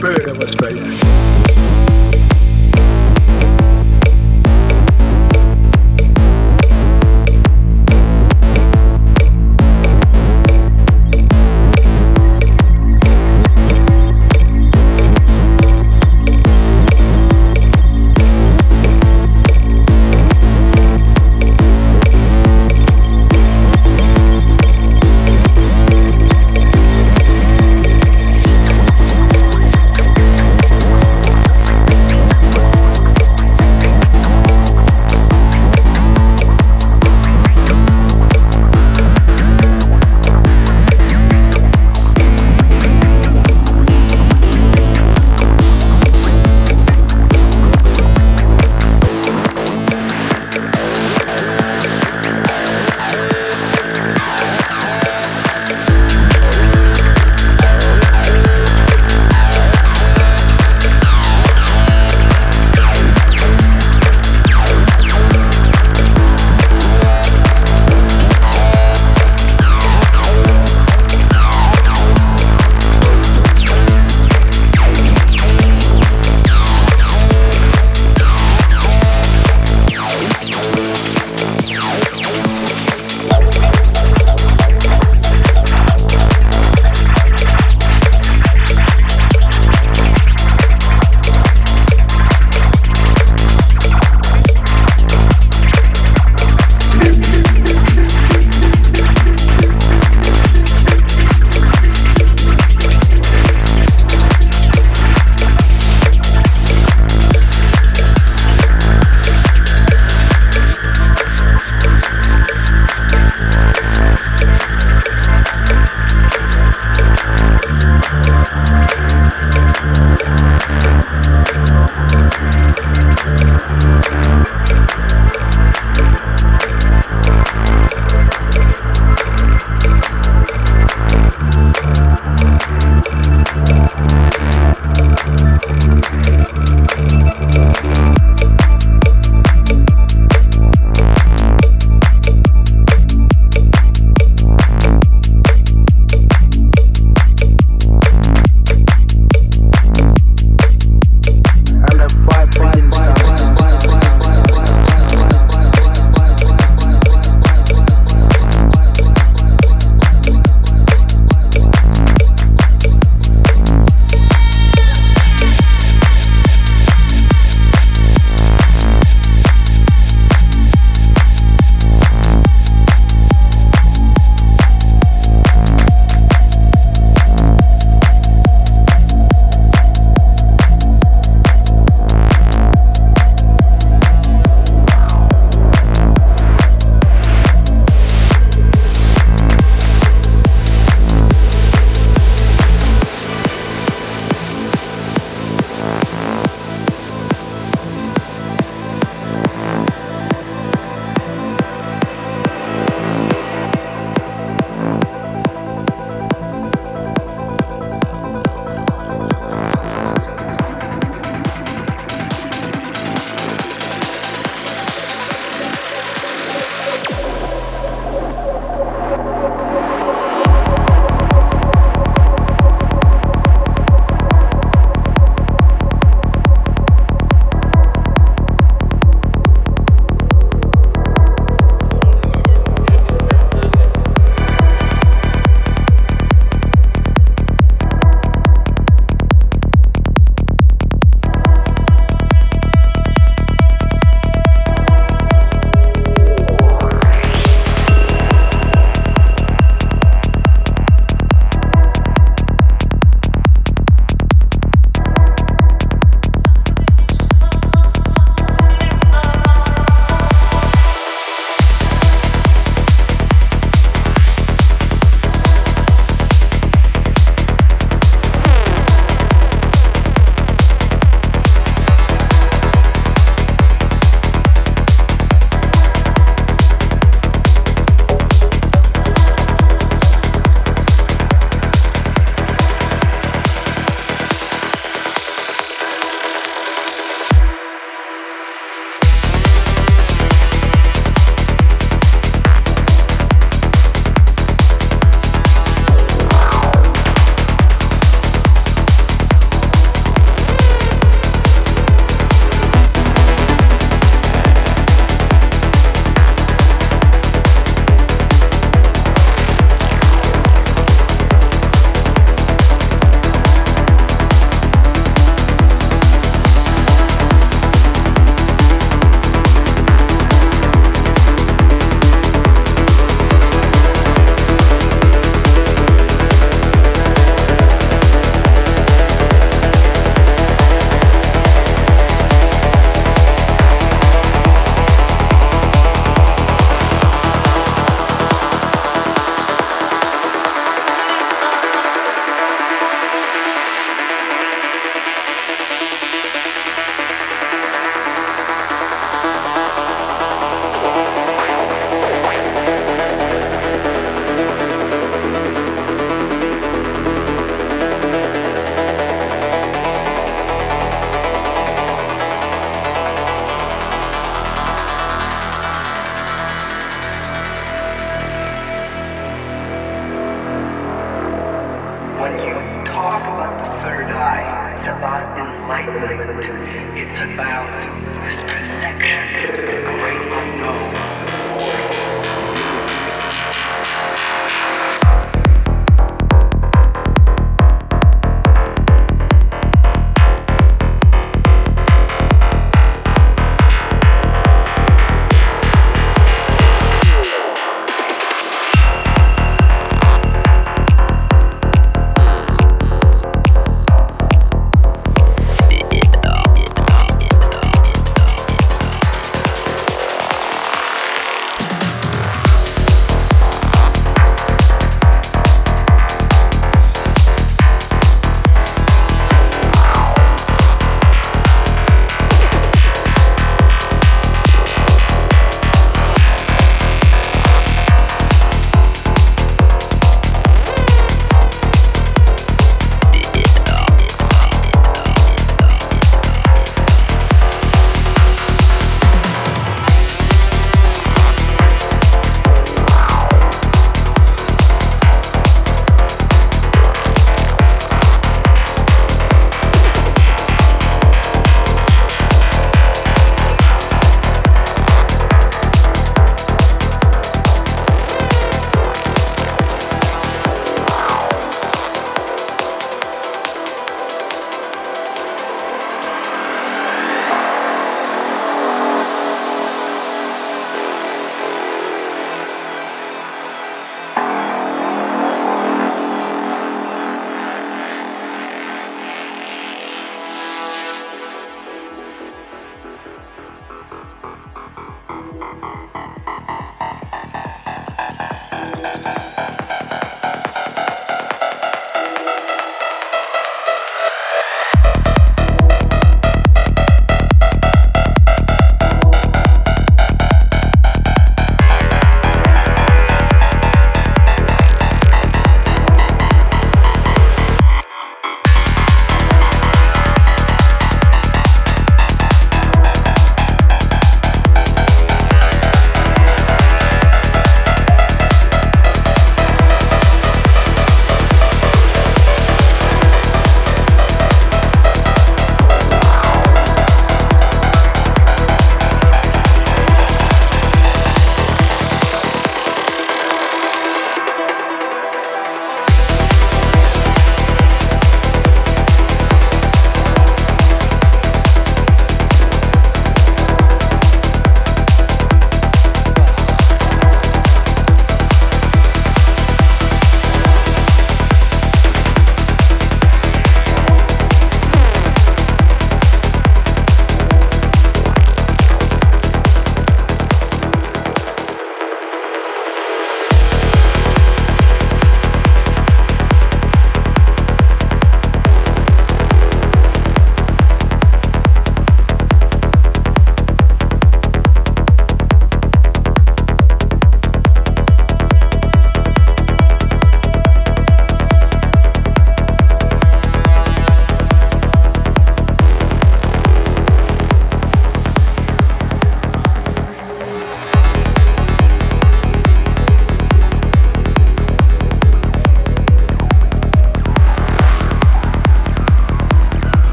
spirit of us, baby.